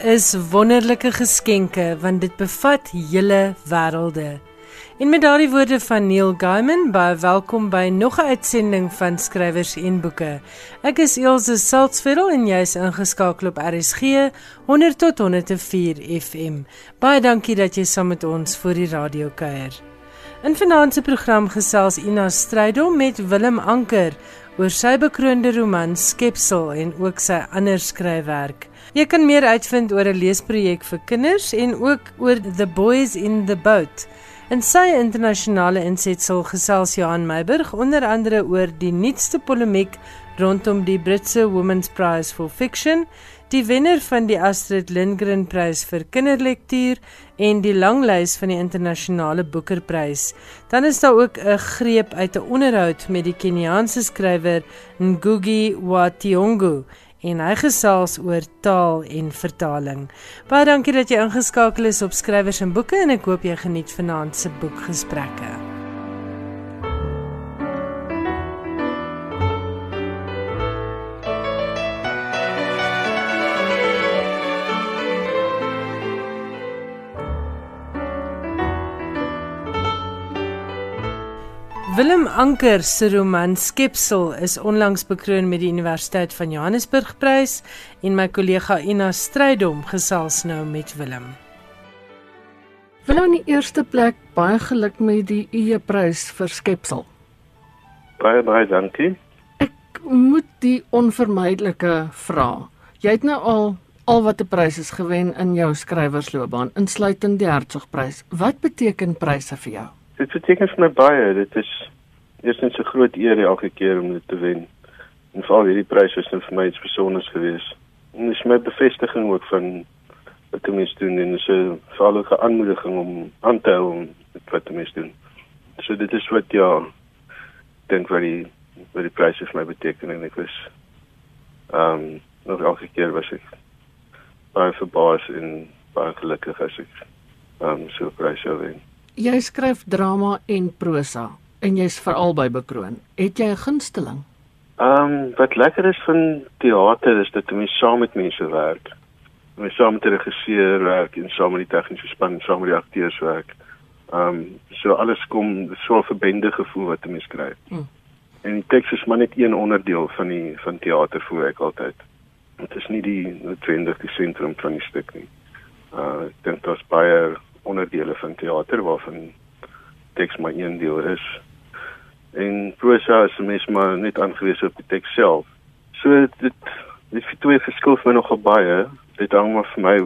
Is wonderlike geskenke want dit bevat hele wêrelde. En met daardie woorde van Neil Gaiman, baie welkom by nog 'n uitsending van Skrywers en Boeke. Ek is Elsje Salzveld en jy's ingeskakel op RSG 100 tot 104 FM. Baie dankie dat jy saam met ons vir die radio kuier. In vanaand se program gesels Ina Strydom met Willem Anker oor sy bekroonde roman Skepsel en ook sy ander skryfwerk. Jy kan meer uitvind oor 'n leesprojek vir kinders en ook oor The Boys in the Boat. In sy internasionale insetsel gesels Johan Meiburg onder andere oor die nuutste polemiek rondom die Britse Women's Prize for Fiction, die wenner van die Astrid Lindgren Prys vir kinderlektuur en die langlys van die internasionale Booker-prys. Dan is daar ook 'n greep uit 'n onderhoud met die Keniaanse skrywer Ngugi wa Thiong'o en hy gesels oor taal en vertaling. Baie dankie dat jy ingeskakel is op skrywers en boeke en ek hoop jy geniet vanaand se boekgesprekke. Willem Anker se roman Skepsel is onlangs bekroon met die Universiteit van Johannesburg prys en my kollega Ina Strydom gesels nou met Willem. Willem in die eerste plek baie geluk met die UE prys vir Skepsel. Baie baie dankie. Ek moet die onvermydelike vra. Jy het nou al al wat 'n prys is gewen in jou skrywersloopbaan, insluitend die Hertzogprys. Wat beteken pryse vir jou? Dit beteken vir my baie. Dit is eerstens 'n groot eer elke keer om dit te wen. En veral hierdie prys is nou vir my iets spesiaals gewees. En dit is my bevestiging ook van wat ek mis doen en so veral 'n aanmoediging om aan te hou met wat ek mis doen. So dit is wat ja dink wat die wat die prys vir my beteken en ek was ehm um, nog elke keer was ek baie verbaas en baie gelukkig as ek ehm um, so prys sou wen. Jy skryf drama en prosa en jy's veral by bekroon. Het jy 'n gunsteling? Ehm um, wat lekker is van teater is dat jy saam met mense werk. Jy saam met die regisseur werk en saam met die tegniese span saam met die akteurs werk. Ehm um, so alles kom so 'n verbinde gevoel wat jy skryf. Hmm. En die teks is maar net een onderdeel van die van teater voel ek altyd. Dit is nie die noodwendig die sentrum van die stuk nie. Uh ek dink daar's baie onderdele van teater waarvan teks maar een deel is. En prosa is mens maar net aangewese op die teks self. So dit dit twee verskil vir my nogal baie. Dit hang maar vir my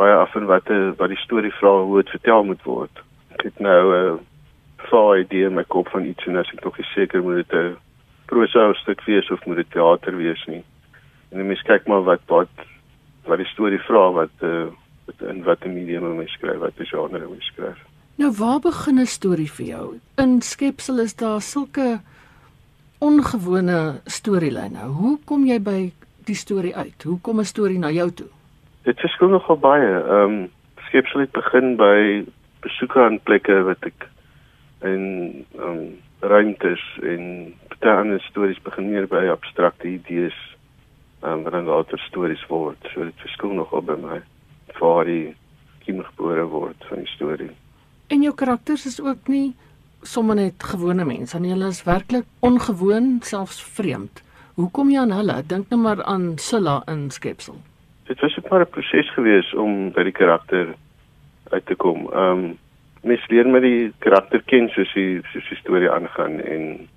baie af van wat die wat die storie vra hoe dit vertel moet word. Ek het nou 'n uh, vaai idee in my kop van iets en as ek nie seker moet dit 'n prosa stuk wees of moet dit teater wees nie. En mens kyk maar wat wat wat die storie vra wat uh, in watter medium jy skryf, watter genre jy skryf. Nou waar begin 'n storie vir jou? In skepsel is daar sulke ongewone storielyne. Hoe kom jy by die storie uit? Hoe kom 'n storie na jou toe? Dit verskil nogal baie. Ehm um, skepsel het begin by besoeke aan plekke wat ek in ehm um, ruimtes en baie ander stories begin meer by abstrakte idees ehm um, wat dan later stories word. So dit verskil nogal by my waar die kind gebore word van die storie. En jou karakters is ook nie sommer net gewone mense nie. Hulle is werklik ongewoon, selfs vreemd. Hoe kom jy aan hulle? Dink nou maar aan Silla in Skepsel. Dit was 'n paar proses gewees om by die karakter uit te kom. Ehm um, mens leer met die karakter ken soos die soos die storie aangaan en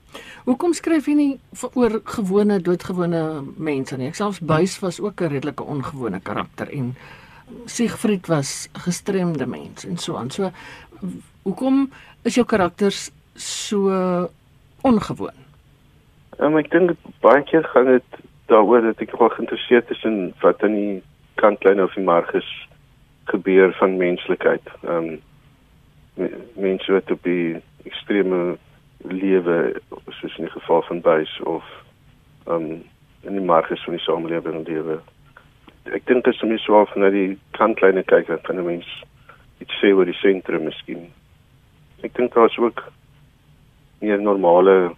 Hoekom skryf jy nie oor gewone doodgewone mense nie? Ek selfs Buys was ook 'n redelike ongewone karakter en Siegfried was gestremde mens en so aan. So hoekom is jou karakters so ongewoon? Um, ek dink baie keer gaan dit daaroor dat ek wel geïnteresseerd is in wat aan die kantlyn of die marges gebeur van menslikheid. Ehm um, mense wat op die ekstreme lewe soos in die geval van Buys of ehm um, in die marges van die samelewing lewe ek dink as jy so af na die kantlyne kyk dan kan 'n mens iets sê oor die sentrum miskien. Ek dink daar is ook meer normale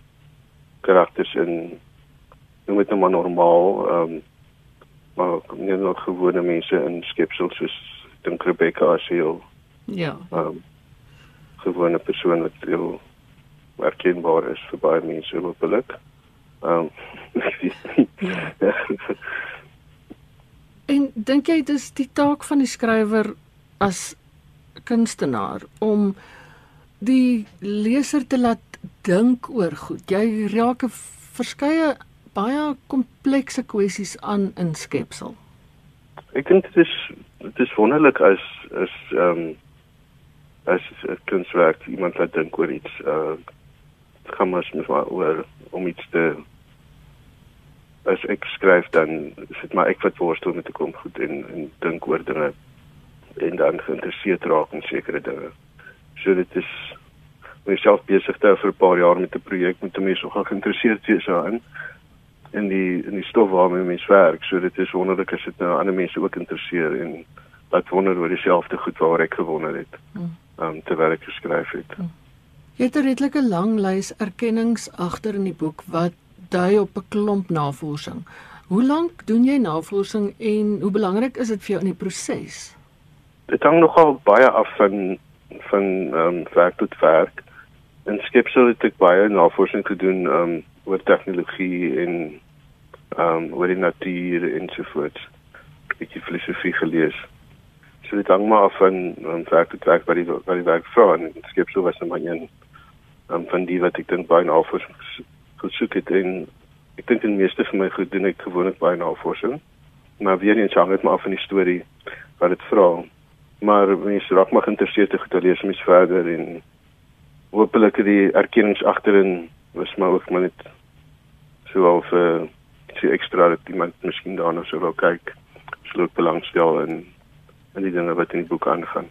karakters in noem dit nou maar normaal ehm um, maar nie net gewone mense in skepsels soos dink Rebecca as heel Ja. um, gewone persoon wat heel herkenbaar is vir baie mense hopelik. Ehm ja. En dink jy dis die taak van die skrywer as kunstenaar om die leser te laat dink oor goed. Jy raak 'n verskeie baie komplekse kwessies aan in skepsel. Ek dink dit is dit is wonderlik as as ehm um, as 'n kunswerk iemand laat dink oor iets. Uh dit gaan mos net maar oor om iets te as ek skryf dan is dit maar ek wat voorstel met 'n klomp goed en en dink oor dinge en dan geïnteresseerd raak in sekere dinge. So dit is myself besig te hou vir 'n paar jaar met 'n projek met mense so gaan geïnteresseerd wees daarin in die in die stof waarmee mens werk. So dit is wonderlik as dit nou ander mense ook interesseer en wat wonder oor dieselfde goed waar ek gewonder het. Ehm um, terwyl ek geskryf het. Jy het 'n redelike lang lys erkennings agter in die boek wat dui op 'n klomp navorsing. Hoe lank doen jy navorsing en hoe belangrik is dit vir jou in die proses? Dit hang nogal baie af van van ehm um, werk tot werk. In skepsel het ek baie navorsing gedoen ehm um, oor tegnologie en ehm um, oor die natuur ensovoorts. 'n bietjie filosofie gelees. So dit hang maar af van van werk tot werk wat die wat die werk vra en skepsel was net maar een um, van die wat ek dink baie navorsing gesoek het en ek dink die meeste van my goed doen ek gewoonlik baie navorsing. Maar weer eens hang dit maar af van die storie wat dit vra. Maar mense raak maar geïnteresseerd te goed lees mens verder en hopelik die erkennings agterin was maar ook maar net so al vir so ekstra dat iemand miskien daarna sou wil kyk. Sou ook belangstel in in die dinge wat in die boek aangaan.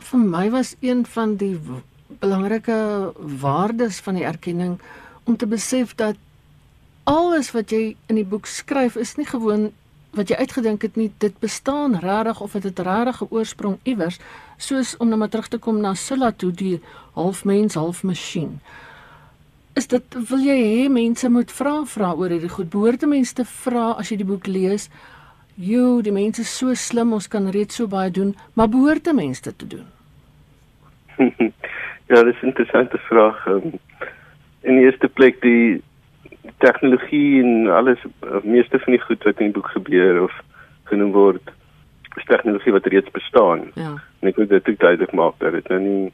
Vir my was een van die belangrike waardes van die erkenning om te besef dat alles wat jy in die boek skryf is nie gewoon wat jy uitgedink het nie dit bestaan regtig of dit het regtig 'n oorsprong iewers soos om nou maar terug te kom na Silla toe die half mens half masjien is dit wil jy hê mense moet vra vra oor hierdie goed behoort mense te vra as jy die boek lees Jo, die mense is so slim, ons kan reeds so baie doen, maar behoort mense dit te doen? ja, dis 'n interessante vraag. Um, in die eerste plek die tegnologie en alles meeste van die goed wat in die boek gebeur of genoem word is tegnologie wat reeds bestaan. Ja. En ek wil dit ook duidelik maak dat dit nou nie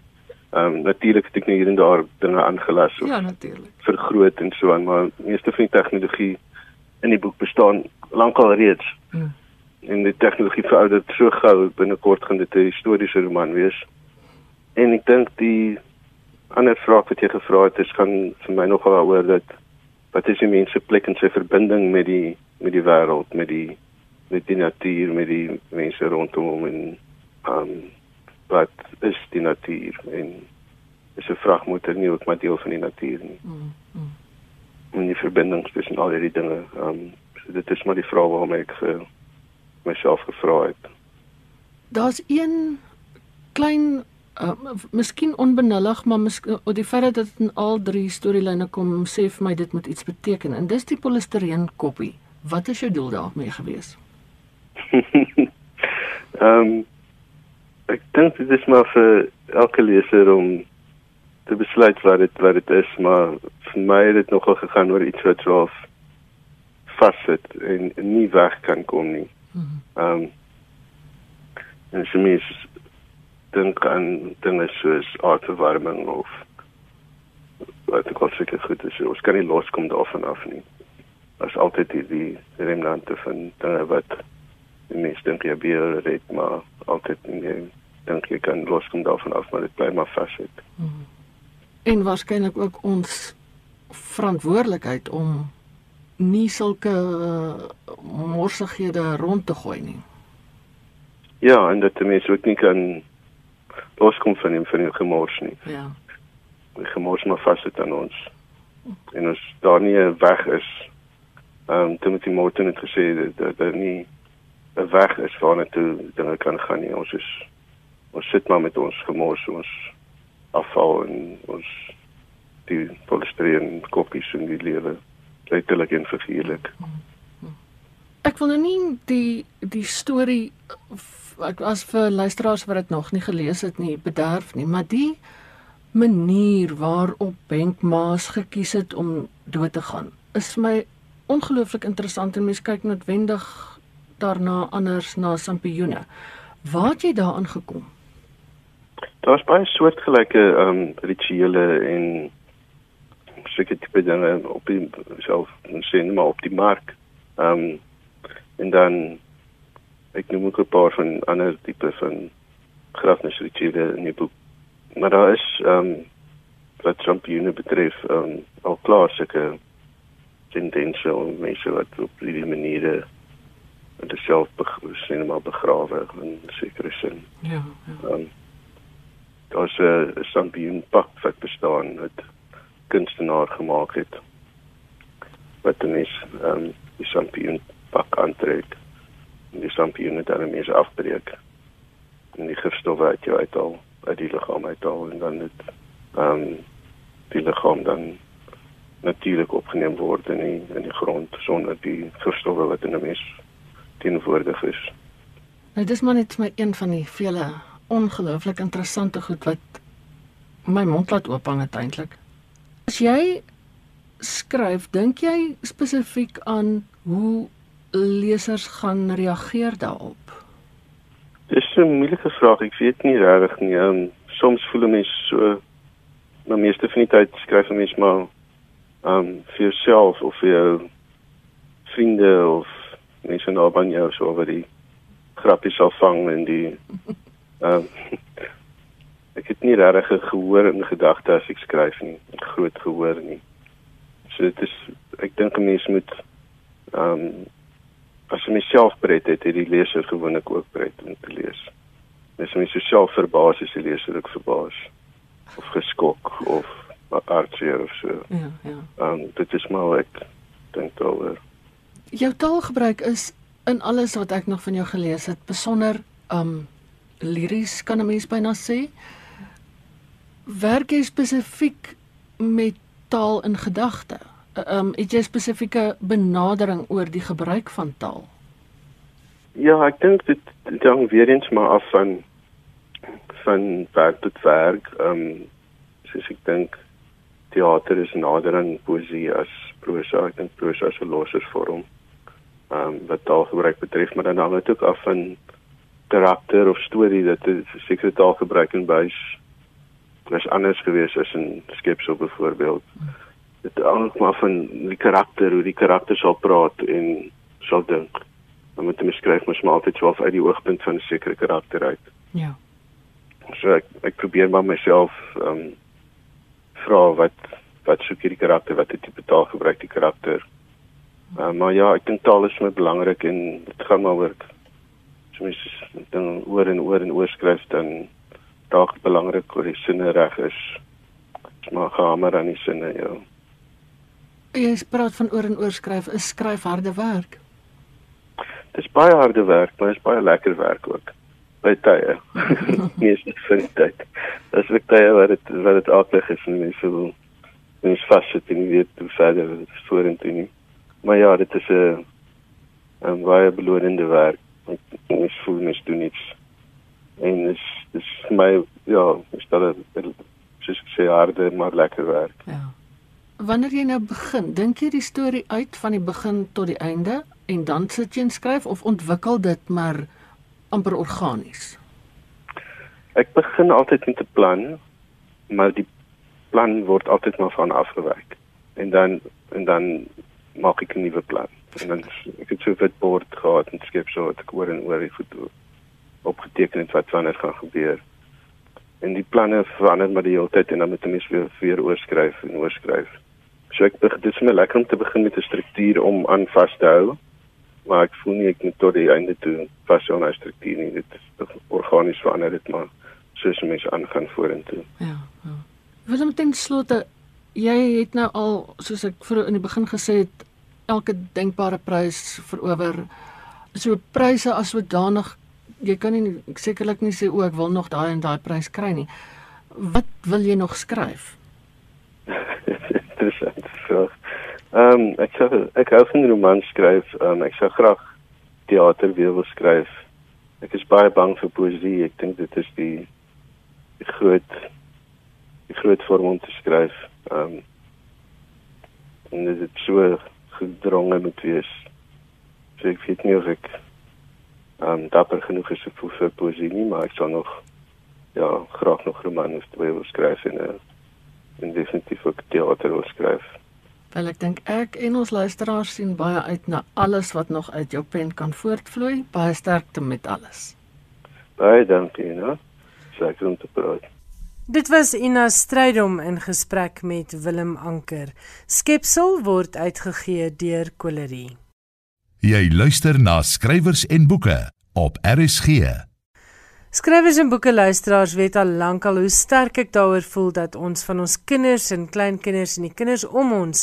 ehm um, natuurlik het ek nie hier en daar dinge aangelas of Ja, natuurlik. vergroot en so aan, maar meeste van die tegnologie in die boek bestaan lankal reeds. Hmm. En die tegnologie verouder so gou binnekort gaan dit 'n historiese roman wees. En ek dink die ander vraag wat jy gevra het is gaan vir my nogal daaroor dat wat is die mens se plek en sy verbinding met die met die wêreld, met die met die natuur, met die mense rondom hom en um wat is die natuur en is 'n vragmotor nie ook maar deel van die natuur nie. Mm, mm. En die verbindings tussen al hierdie dinge. Um so dit is maar die vraag waarom ek vir myself gevra het. Daar's een klein uh, miskien onbenullig, maar miskien die feit dat dit in al drie storielyne kom sê vir my dit moet iets beteken. En dis die polistireen koppie. Wat is jou doel daarmee gewees? Ehm um, ek dink dit is maar vir elke leser om te besluit wat dit wat dit is, maar vir my het dit nogal gegaan oor iets wat so vassit en, nie weg kan kom nie. Ehm um, en my is dink aan dinge soos aardverwarming of wat ek al seker goed is. Ons kan nie loskom daarvan af nie. As altyd die, die remnante van dinge wat die mens dink jy beheer red, maar altyd nie dink jy kan loskom daarvan af, maar dit bly maar vassit. En waarskynlik ook ons verantwoordelikheid om nie sulke uh, morsighede rond te gooi nie. Ja, en dat die mens ook nie kan loskom van die, van die gemors nie. Ja. Die gemors maar vassit aan ons. En as daar nie 'n weg is, ehm um, Timothy Morton het gesê dat dat daar nie 'n weg is waarna toe dinge kan gaan nie. Ons is ons sit maar met ons gemors, ons afval en ons die polistireen koppies in die lewe letterlik en figuurlik. Ek wil nou nie die die storie as vir luisteraars wat dit nog nie gelees het nie, bederf nie, maar die manier waarop Benk Maas gekies het om dood te gaan is vir my ongelooflik interessant en mens kyk noodwendig daarna anders na Sampioene. Waar het jy daaraan gekom? Daar's baie soortgelyke ehm um, rituele en seker tipe dinge op die self sien maar op die mark. Ehm um, en dan ek noem ook 'n paar van ander tipe van grafnisrituele in die boek. Maar daar is ehm um, wat Sampioene betref ehm um, al klaar seker tendense om mense wat op die maniere en dit self sien maar begrawe in sekere sin. Ja, ja. Um, daar's 'n uh, sampioen pak wat bestaan wat kunstenaar gemaak het. Wat dan is ehm um, die sampioen pak aantrek. Die sampioen dan mense afbreek. En die gifstowwe uit jou uithaal, uit die liggaam uithaal en dan dit ehm um, die liggaam dan natuurlik opgeneem word in die, in die grond sonder die gifstowwe wat in 'n mens teenwoordig is. Nou dis maar net my een van die vele ongelooflik interessante goed wat my mond laat oop hang eintlik. As jy skryf, dink jy spesifiek aan hoe lesers gaan reageer daarop? Dis 'n moeilike vraag. Ek weet nie regtig nie. Um, soms voel 'n mens so maar meeste van die tyd skryf 'n mens maar um vir jouself of vir jou vriende of mense naby aan jou so oor die grappies sal vang en die um ek het nie regtig gehoor in gedagte as ek skryf nie groot gehoor nie so dit is ek dink 'n mens moet um as jy myself pret het, het die leser gewoonlik ook pret om te lees as jy myself verbaas is die leser ook verbaas of geskok of hartseer of so Ja, ja. um dit is maar ek dink daaroor Jou taalgebruik is in alles wat ek nog van jou gelees het besonder um liries kan 'n mens byna sê. Werk jy spesifiek met taal in gedagte? Um het jy spesifieke benadering oor die gebruik van taal? Ja, ek dink dit hang weer eens maar af van van werk tot werk. Ehm um, soos ek dink teater is nader aan poesie as prosa. Ek dink prosa is 'n losser vorm. Ehm um, wat taalgebruik betref, maar dan hang dit ook af van karakter of storie dat 'n sekere taalgebruik in buis was anders geweest as in skepsel byvoorbeeld. Dit hang maar van die karakter, hoe die karakter sal praat en sal dink. Dan moet jy skryf mos maar altyd self uit die oogpunt van 'n sekere karakter uit. Ja. So ek ek probeer maar myself ehm um, vra wat wat soek hierdie karakter, wat het die taal gebruik die karakter. Uh, maar ja, ek dink taal is my belangrik en dit gaan maar oor so mens dan oor en oor en oor skryf dan dalk belangrik oor die sinne reg is. Dis maar gehamer aan die sinne, ja. Jy praat van oor en oor skryf, is skryf harde werk. Dis baie harde werk, maar dis baie lekker werk ook. By tye. Meeste van die tyd. Dis ek tye wat dit wat dit aklig is en mense wil mens vassit en weet hoe verder vorentoe nie. Maar ja, dit is 'n 'n baie belonende werk. Ek mens voel mens doen iets. En dis dis vir my ja, stel dit soos ek sê harde maar lekker werk. Ja. Wanneer jy nou begin, dink jy die storie uit van die begin tot die einde en dan sit jy en skryf of ontwikkel dit maar amper organies? Ek begin altyd met 'n plan, maar die plan word altyd maar van afgewyk. En dan en dan maak ek 'n nuwe plan. En dan ek het so 'n witbord gehad en skep so wat ek oor en oor die foto opgeteken het wat wanneer gaan gebeur. En die planne verander maar die hele tyd en dan moet jy mens weer weer oorskryf en oorskryf. So ek dit is my lekker om te begin met 'n struktuur om aan vas te hou. Maar ek voel nie ek moet tot die einde toe vashou aan 'n struktuur nie. Dit is organies verander dit maar soos mense aangaan vorentoe. Ja, ja. Willem ten slotte, jy het nou al soos ek vroeër in die begin gesê het, elke denkbare prys verower. So pryse as sodanig jy kan nie sekerlik nie sê o, ek wil nog daai en daai prys kry nie. Wat wil jy nog skryf? Interessant vraag. Ehm um, ek sê ek hou van romans skryf. Ehm um, ek sou graag teater weer wil skryf. Ek is baie bang vir poesie. Ek dink dit is die die groot die groot vorm om te skryf. Ehm um, en dit is so gedronge moet wees. So ek weet nie of ek ehm um, dapper genoeg is vir vir poesie nie, maar ek sal nog ja, graag nog romans wil skryf en 'n en definitief ook teater wil skryf. Wel ek dink ek en ons luisteraars sien baie uit na alles wat nog uit jou pen kan voortvloei. Baie sterkte met alles. Baie dankie, né? Seker om te praat. Dit was Ina Strydom in gesprek met Willem Anker. Skepsel word uitgegee deur Colerie. Jy luister na skrywers en boeke op RSG. Skrywers en boeke luisteraars weet al lankal hoe sterk ek daaroor voel dat ons van ons kinders en kleinkinders en die kinders om ons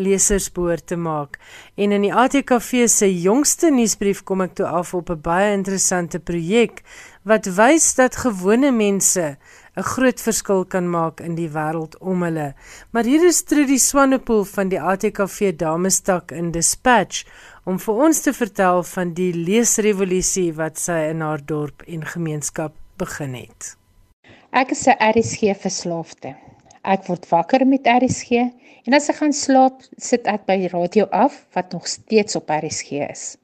lesers behoort te maak. En in die ATKV se jongste nuusbrief kom ek toe af op 'n baie interessante projek wat wys dat gewone mense 'n groot verskil kan maak in die wêreld om hulle. Maar hier is Trudy Swanepoel van die ATKV Damestak in Dispatch om vir ons te vertel van die leesrevolusie wat sy in haar dorp en gemeenskap begin het. Ek is 'n RSG verslaafde. Ek word wakker met RSG en as ek gaan slaap, sit ek by die radio af wat nog steeds op RSG is.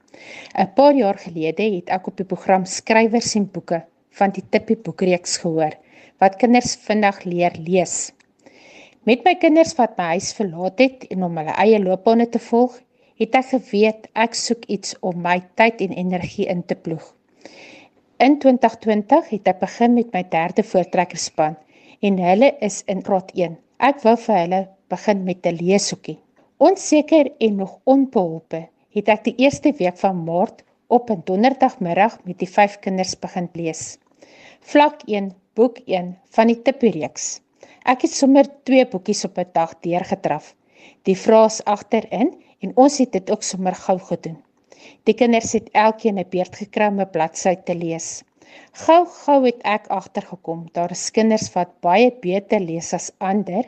'n Paar jaar gelede het ek op die program Skrywers en Boeke van die Tippie Boekreeks gehoor wat kinders vinnig leer lees. Met my kinders wat my huis verlaat het en om hulle eie loopbane te volg, het ek geweet ek soek iets om my tyd en energie in te ploeg. In 2020 het ek begin met my derde voortrekkerspan en hulle is in graad 1. Ek wou vir hulle begin met 'n leeshoekie. Onseker en nog onbeholpe het ek die eerste week van Maart op 'n donderdagmiddag met die vyf kinders begin lees. Vlak 1, boek 1 van die Tippie-reeks. Ek het sommer twee boekies op 'n dag deurgetraf. Die vraes agterin en ons het dit ook sommer gou gedoen. Die kinders het elkeen 'n beurt gekry om 'n bladsy te lees. Gou gou het ek agtergekom daar is kinders wat baie beter lees as ander,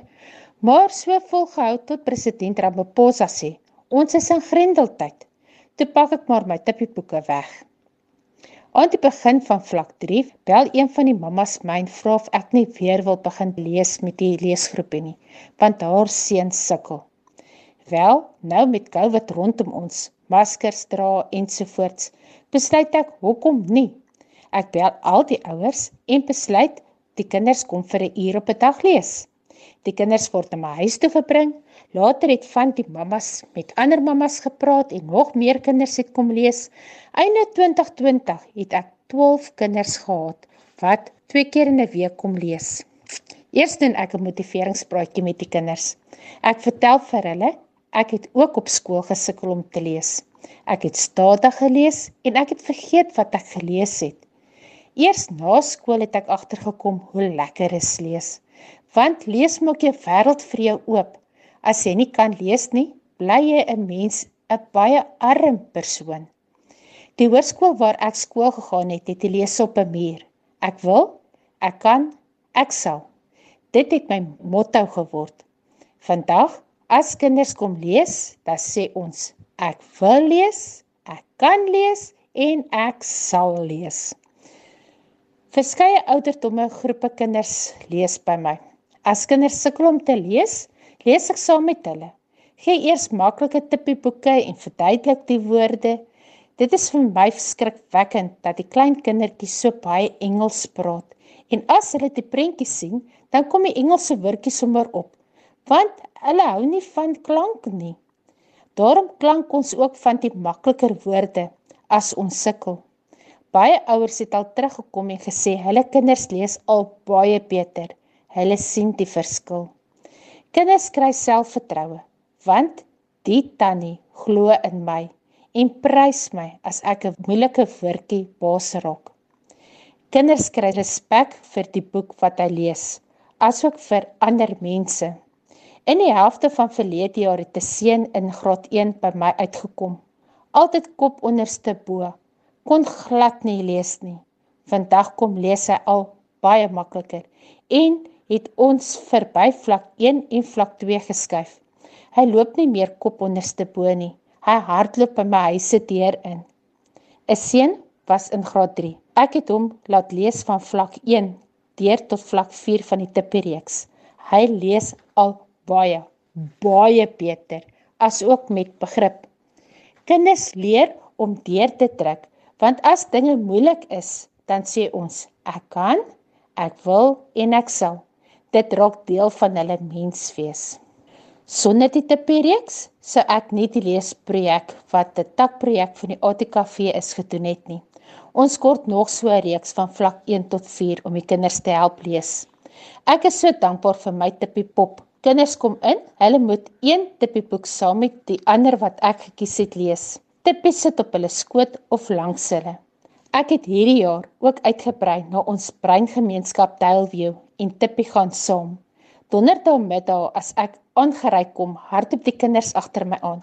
maar so volgehou tot president Ramaphosa sê, ons is in grendeltyd. Toe pak ek maar my tippieboeke weg. Aan die begin van vlak 3 bel een van die mammas my en vra of ek nie weer wil begin lees met die leesgroepie nie, want haar seun sukkel. Wel, nou met COVID rondom ons, maskers dra ensovoorts, besluit ek hoekom nie. Ek bel al die ouers en besluit die kinders kom vir 'n uur op 'n dag lees. Die kinders word na my huis toe gebring. Later het van die mammas met ander mammas gepraat en nog meer kinders het kom lees. Einde 2020 het ek 12 kinders gehad wat twee keer in 'n week kom lees. Eers doen ek 'n motiveringspraatjie met die kinders. Ek vertel vir hulle Ek het ook op skool gesukkel om te lees. Ek het stadig gelees en ek het vergeet wat ek gelees het. Eers na skool het ek agtergekom hoe lekker is lees. Want lees maak jou wêreld vir jou oop. As jy nie kan lees nie, bly jy 'n mens, 'n baie arm persoon. Die hoërskool waar ek skool gegaan het, het die lees op 'n muur. Ek wil, ek kan, ek sal. Dit het my motto geword. Vandag As kinders kom lees, dan sê ons ek wil lees, ek kan lees en ek sal lees. Verskeie ouderdomme groepe kinders lees by my. As kinders sukkel om te lees, lees ek saam met hulle. Gee eers maklike tippieboeke en verduidelik die woorde. Dit is vir my verskrikwekkend dat die klein kindertjies so baie Engels praat. En as hulle die prentjies sien, dan kom die Engelse woordjies sommer op want hulle hou nie van klank nie. Daarom klank ons ook van die makliker woorde as ons sukkel. Baie ouers het al teruggekom en gesê hulle kinders lees al baie beter. Hulle sien die verskil. Kinders kry selfvertroue want die tannie glo in my en prys my as ek 'n moeilike woordjie basrok. Kinders kry respek vir die boek wat hy lees, asook vir ander mense. In die helfte van verlede jaar het 'n seun in graad 1 by my uitgekom. Altyd kop onderste bo. Kon glad nie lees nie. Vandag kom lees hy al baie makliker en het ons verby vlak 1 en vlak 2 geskuif. Hy loop nie meer kop onderste bo nie. Hy hardloop by my huis se deur in. 'n Seun was in graad 3. Ek het hom laat lees van vlak 1 deur tot vlak 4 van die tippereeks. Hy lees al baie baie beter as ook met begrip. Kinders leer om deur te trek, want as dinge moeilik is, dan sê ons ek kan, ek wil en ek sal. Dit raak deel van hulle menswees. Sonder die tippereeks sou ek nie die leesprojek wat 'n takprojek van die ATKV is gedoen het nie. Ons kort nog so 'n reeks van vlak 1 tot 4 om die kinders te help lees. Ek is so dankbaar vir my tippie pop. Kinders kom in, hulle moet een tippie boek saam met die ander wat ek gekies het lees. Tippies sit op hulle skoot of langs hulle. Ek het hierdie jaar ook uitgebrei na ons breingemeenskap Tailview en tippie gaan saam. Donderdag middag as ek aangery kom, hardop die kinders agter my aan.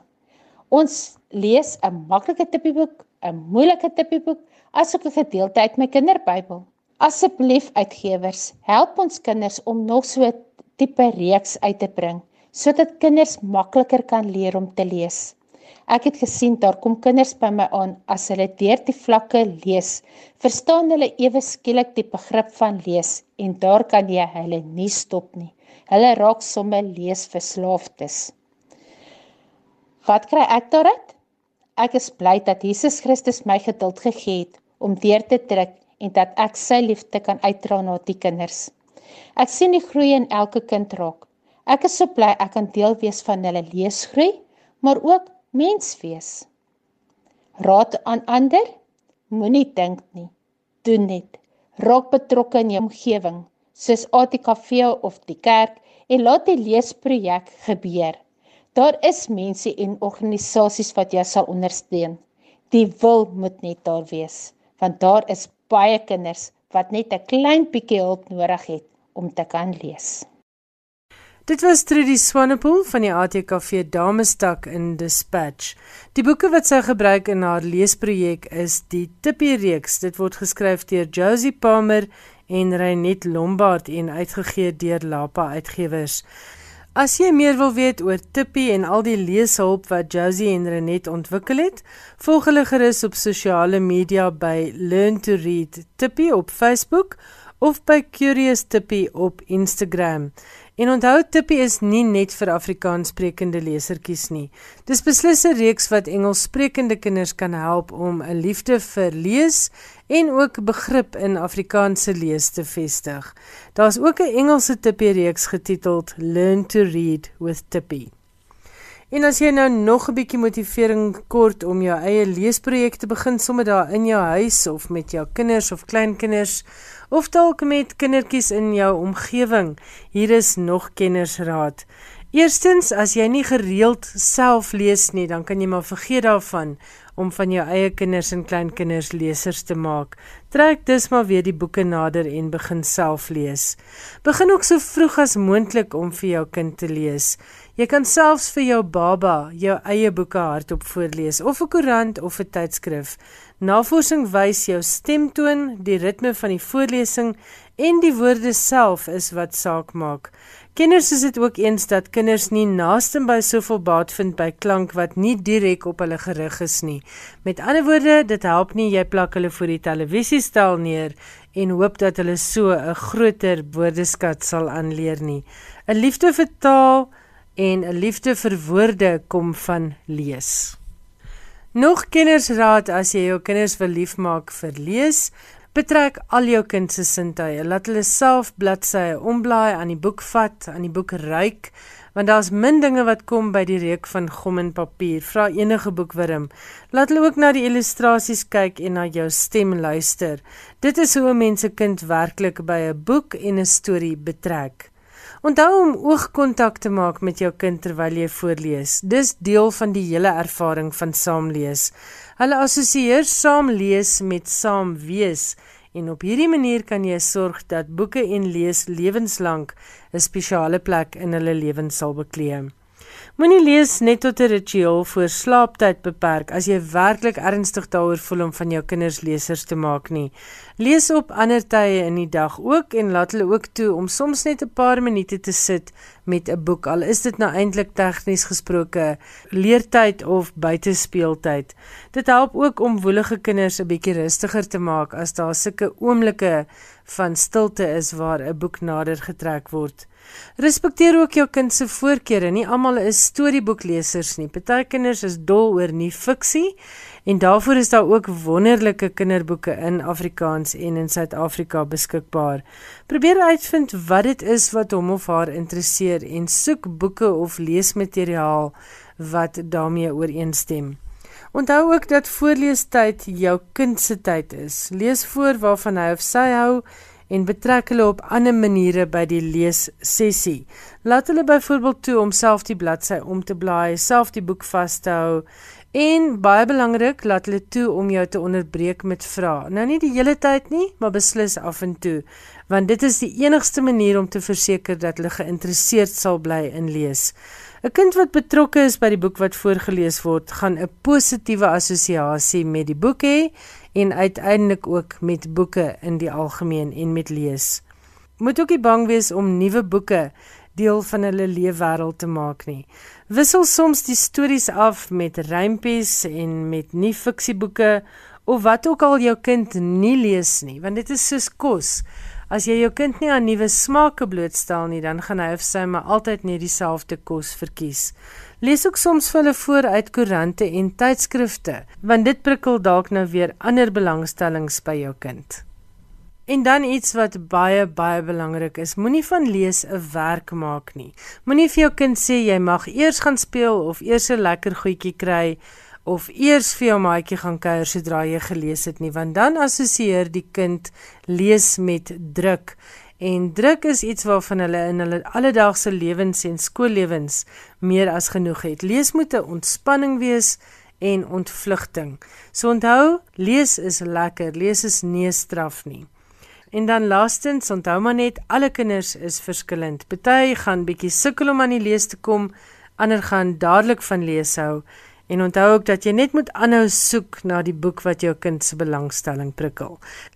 Ons lees 'n maklike tippieboek, 'n moeilike tippieboek asook 'n gedeelte uit my kinderbybel. Asseblief uitgewers, help ons kinders om nog so 'n tipe reeks uit te bring sodat kinders makliker kan leer om te lees. Ek het gesien daar kom kinders by my aan as hulle deur die vlakke lees, verstaan hulle ewe skielik die begrip van lees en daar kan jy hulle nie stop nie. Hulle raak sommer leesverslaafdes. Wat kry ek daaruit? Ek is bly dat Jesus Christus my geduld gegee het om deur te trek en dat ek sy liefde kan uitdra na die kinders. Ek sien die groei in elke kind raak. Ek is so bly ek kan deel wees van hulle leesgroei, maar ook mens wees. Raad aan ander, moenie dink nie, doen net. Raak betrokke in jou omgewing, soos ATKV of die kerk en laat die leesprojek gebeur. Daar is mense en organisasies wat jou sal ondersteun. Die wil moet net daar wees want daar is baie kinders wat net 'n klein bietjie hulp nodig het om te kan lees. Dit was Trudy Swanepoel van die ATKV Damestak in Dispatch. Die boeke wat sy gebruik in haar leesprojek is die Tippie reeks. Dit word geskryf deur Josie Palmer en Reinet Lombard en uitgegee deur Lapa Uitgewers. As jy meer wil weet oor Tippie en al die leeshulp wat Josie en Renet ontwikkel het, volg hulle gerus op sosiale media by Learn to Read Tippie op Facebook of by Curious Tippie op Instagram. En onthou Tippie is nie net vir Afrikaanssprekende lesertjies nie. Dis beslis 'n reeks wat Engelssprekende kinders kan help om 'n liefde vir lees en ook begrip in Afrikaanse lees te vestig. Daar's ook 'n Engelse Tippie reeks getiteld Learn to Read with Tippie. En as jy nou nog 'n bietjie motivering kort om jou eie leesprojek te begin sommer daar in jou huis of met jou kinders of kleinkinders of dalk met kindertjies in jou omgewing, hier is nog kennersraad. Eerstens, as jy nie gereeld self lees nie, dan kan jy maar vergeet daarvan om van jou eie kinders en kleinkinders lesers te maak. Trek dus maar weer die boeke nader en begin self lees. Begin ook so vroeg as moontlik om vir jou kind te lees. Jy kan selfs vir jou baba jou eie boeke hardop voorlees of 'n koerant of 'n tydskrif. Navorsing wys jou stemtoon, die ritme van die voorlesing en die woorde self is wat saak maak. Kenners is dit ook eens dat kinders nie naaste by soveel baat vind by klank wat nie direk op hulle gerig is nie. Met ander woorde, dit help nie jy plak hulle voor die televisiestel neer en hoop dat hulle so 'n groter woordeskat sal aanleer nie. 'n Liefde vir taal en 'n liefde vir woorde kom van lees. Nog kennersraad as jy jou kinders wil liefmaak vir lees, Betrek al jou kind se sintuie. Laat hulle self bladsye omblaai, aan die boek vat, aan die boek ruik, want daar's min dinge wat kom by die reuk van gom en papier. Vra enige boekwurm. Laat hulle ook na die illustrasies kyk en na jou stem luister. Dit is hoe 'n mens se kind werklik by 'n boek en 'n storie betrek. Onthou om oogkontak te maak met jou kind terwyl jy voorlees. Dis deel van die hele ervaring van saamlees. Hulle assosieer saam lees met saam wees en op hierdie manier kan jy sorg dat boeke en lees lewenslank 'n spesiale plek in hulle lewens sal bekleem. Moenie lees net tot 'n ritueel voor slaaptyd beperk as jy werklik ernstig daaroor voel om van jou kinders lesers te maak nie. Lees op ander tye in die dag ook en laat hulle ook toe om soms net 'n paar minute te sit met 'n boek al is dit nou eintlik tegnies gesproke leertyd of buitespeeltyd. Dit help ook om woelige kinders 'n bietjie rustiger te maak as daar sulke oomblikke van stilte is waar 'n boek nader getrek word. Respekteer ook jou kind se voorkeure. Nie almal is storieboeklesers nie. Party kinders is dol oor nie fiksie en daarvoor is daar ook wonderlike kinderboeke in Afrikaans en in Suid-Afrika beskikbaar. Probeer uitvind wat dit is wat hom of haar interesseer en soek boeke of leesmateriaal wat daarmee ooreenstem. Onthou ook dat voorleestyd jou kind se tyd is. Lees voor waarvan hy of sy hou en betrek hulle op ander maniere by die lees sessie. Laat hulle byvoorbeeld toe om self die bladsy om te blaai, self die boek vas te hou en baie belangrik, laat hulle toe om jou te onderbreek met vrae. Nou nie die hele tyd nie, maar beslis af en toe, want dit is die enigste manier om te verseker dat hulle geïnteresseerd sal bly in lees. 'n Kind wat betrokke is by die boek wat voorgeles word, gaan 'n positiewe assosiasie met die boek hê en uiteindelik ook met boeke in die algemeen en met lees. Moet ook nie bang wees om nuwe boeke deel van hulle leefwêreld te maak nie. Wissel soms die stories af met rympies en met nie fiksieboeke of wat ook al jou kind nie lees nie, want dit is soos kos. As jy jou kind nie aan nuwe smake blootstel nie, dan gaan hy of sy maar altyd net dieselfde kos verkies. Lees ook soms vir hulle voor uit koerante en tydskrifte, want dit prikkel dalk nou weer ander belangstellings by jou kind. En dan iets wat baie baie belangrik is, moenie van lees 'n werk maak nie. Moenie vir jou kind sê jy mag eers gaan speel of eers 'n lekker goedjie kry of eers vir jou maatjie gaan kuier sodra jy gelees het nie want dan assosieer die kind lees met druk en druk is iets waarvan hulle in hulle alledaagse lewens en skoollewens meer as genoeg het lees moet 'n ontspanning wees en ontvlugting so onthou lees is lekker lees is nie straf nie En dan laastens, onthou maar net alle kinders is verskillend. Party gaan bietjie sukkel om aan die lees te kom, ander gaan dadelik van lees hou. En onthou ook dat jy net moet aanhou soek na die boek wat jou kind se belangstelling prikkel.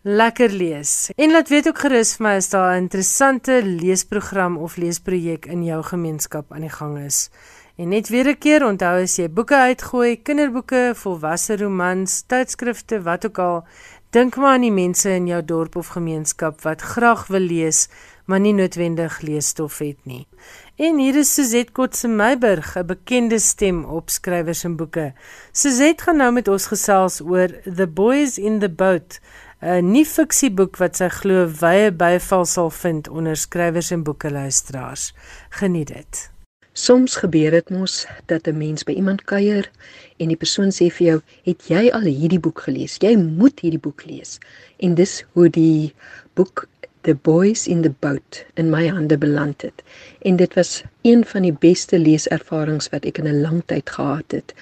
Lekker lees. En laat weet ook gerus vir my as daar 'n interessante leesprogram of leesprojek in jou gemeenskap aan die gang is. En net weer 'n keer onthou as jy boeke uitgooi, kinderboeke, volwasse romans, tydskrifte, wat ook al, dink maar aan die mense in jou dorp of gemeenskap wat graag wil lees, maar nie noodwendig leesstof het nie. En hier is Suzette Kotse Meiburg, 'n bekende stem op skrywers en boeke. Suzette gaan nou met ons gesels oor The Boys in the Boat, 'n nuwe fiksieboek wat sy glo wye byval sal vind onder skrywers en boeke luisteraars. Geniet dit. Soms gebeur dit mos dat 'n mens by iemand kuier en die persoon sê vir jou, "Het jy al hierdie boek gelees? Jy moet hierdie boek lees." En dis hoe die boek The Boys in the Boat in my hande beland het. En dit was een van die beste leeservarings wat ek in 'n lang tyd gehad het.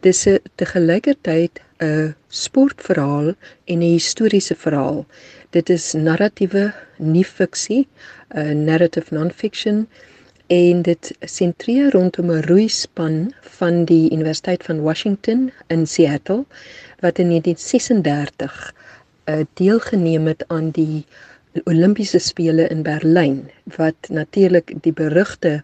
Dis 'n te gelykertyd 'n sportverhaal en 'n historiese verhaal. Dit is narratiewe nie fiksie, 'n narrative non-fiction en dit sentreer rondom 'n roeispan van die Universiteit van Washington in Seattle wat in 1936 'n uh, deelgeneem het aan die Olimpiese spele in Berlyn wat natuurlik die berugte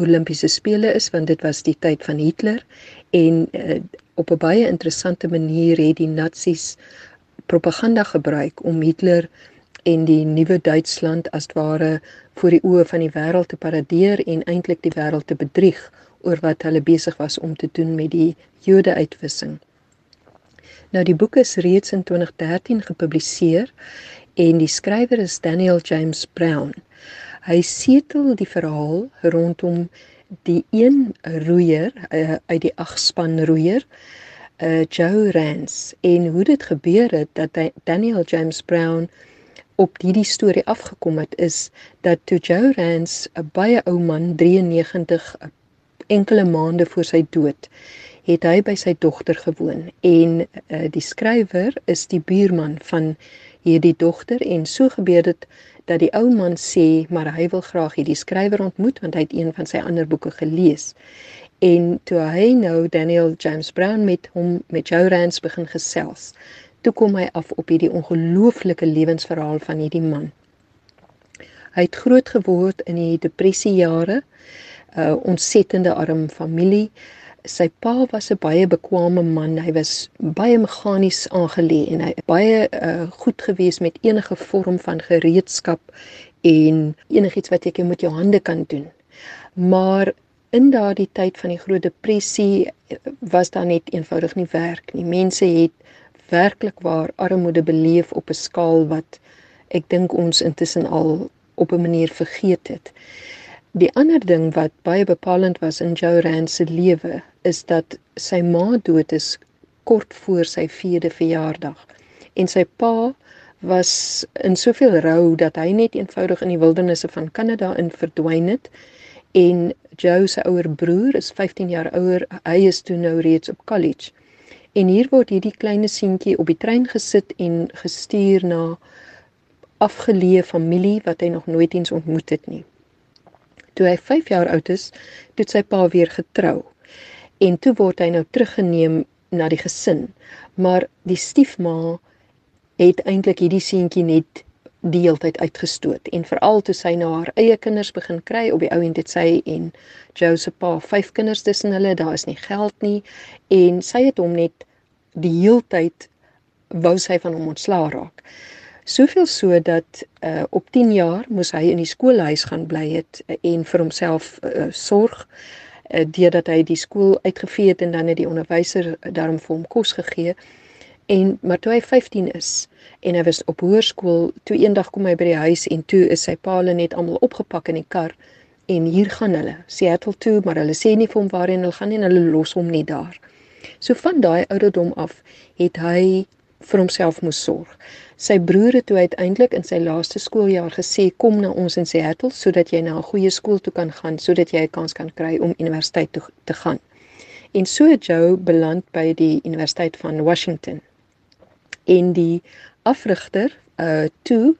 Olimpiese spele is want dit was die tyd van Hitler en uh, op 'n baie interessante manier het die nasies propaganda gebruik om Hitler en die nuwe Duitsland as ware voor die oë van die wêreld te paradeer en eintlik die wêreld te bedrieg oor wat hulle besig was om te doen met die Jode uitwissing. Nou die boek is reeds in 2013 gepubliseer en die skrywer is Daniel James Brown. Hy setel die verhaal rondom die een roeier uh, uit die agspan roeier, uh, Joe Rance en hoe dit gebeur het dat Daniel James Brown op hierdie storie afgekom het is dat toe Joe Rance 'n baie ou man 93 enkele maande voor sy dood het hy by sy dogter gewoon en uh, die skrywer is die buurman van hierdie dogter en so gebeur dit dat die ou man sê maar hy wil graag hierdie skrywer ontmoet want hy het een van sy ander boeke gelees En toe hy nou Daniel James Brown met hom met Joe Rance begin gesels, toe kom hy af op hierdie ongelooflike lewensverhaal van hierdie man. Hy het groot geword in die depressiejare, 'n uh, ontsettende arm familie. Sy pa was 'n baie bekwame man. Hy was baie meganies aangelê en hy baie uh, goed gewees met enige vorm van gereedskap en enigiets wat jy met jou hande kan doen. Maar in daardie tyd van die groot depressie was daar net eenvoudig nie werk nie. Mense het werklik waar armoede beleef op 'n skaal wat ek dink ons intussen al op 'n manier vergeet het. Die ander ding wat baie bepalend was in Joe Rand se lewe is dat sy ma dood is kort voor sy 4de verjaardag. En sy pa was in soveel rou dat hy net eenvoudig in die wildernisse van Kanada in verdwyn het. En Joe se ouer broer is 15 jaar ouer. Hy is toe nou reeds op college. En hier word hierdie klein seentjie op die trein gesit en gestuur na afgeleë familie wat hy nog nooit eens ontmoet het nie. Toe hy 5 jaar oud is, het sy pa weer getrou. En toe word hy nou teruggeneem na die gesin. Maar die stiefma het eintlik hierdie seentjie net die hele tyd uitgestoot en veral toe sy na haar eie kinders begin kry op die ou end het sy en Joseph pa vyf kinders tussen hulle daar is nie geld nie en sy het hom net die heeltyd wou sy van hom ontslaa raak. Soveel so dat uh, op 10 jaar moes hy in die skoolhuis gaan bly het uh, en vir homself uh, sorg uh, deurdat hy die skool uitgevee het en dan het die onderwyser daarom vir hom kos gegee. En maar toe hy 15 is en hy was op hoërskool, toe eendag kom hy by die huis en toe is sy pa net almal opgepak in die kar en hier gaan hulle Seattle toe, maar hulle sê nie vir hom waarheen hulle gaan nie en hulle los hom net daar. So van daai ouderdom af het hy vir homself moes sorg. Sy broer het toe uiteindelik in sy laaste skooljaar gesê kom na ons in Seattle sodat jy na 'n goeie skool toe kan gaan sodat jy 'n kans kan kry om universiteit toe te gaan. En so het Joe beland by die Universiteit van Washington. En die afrigter uh toe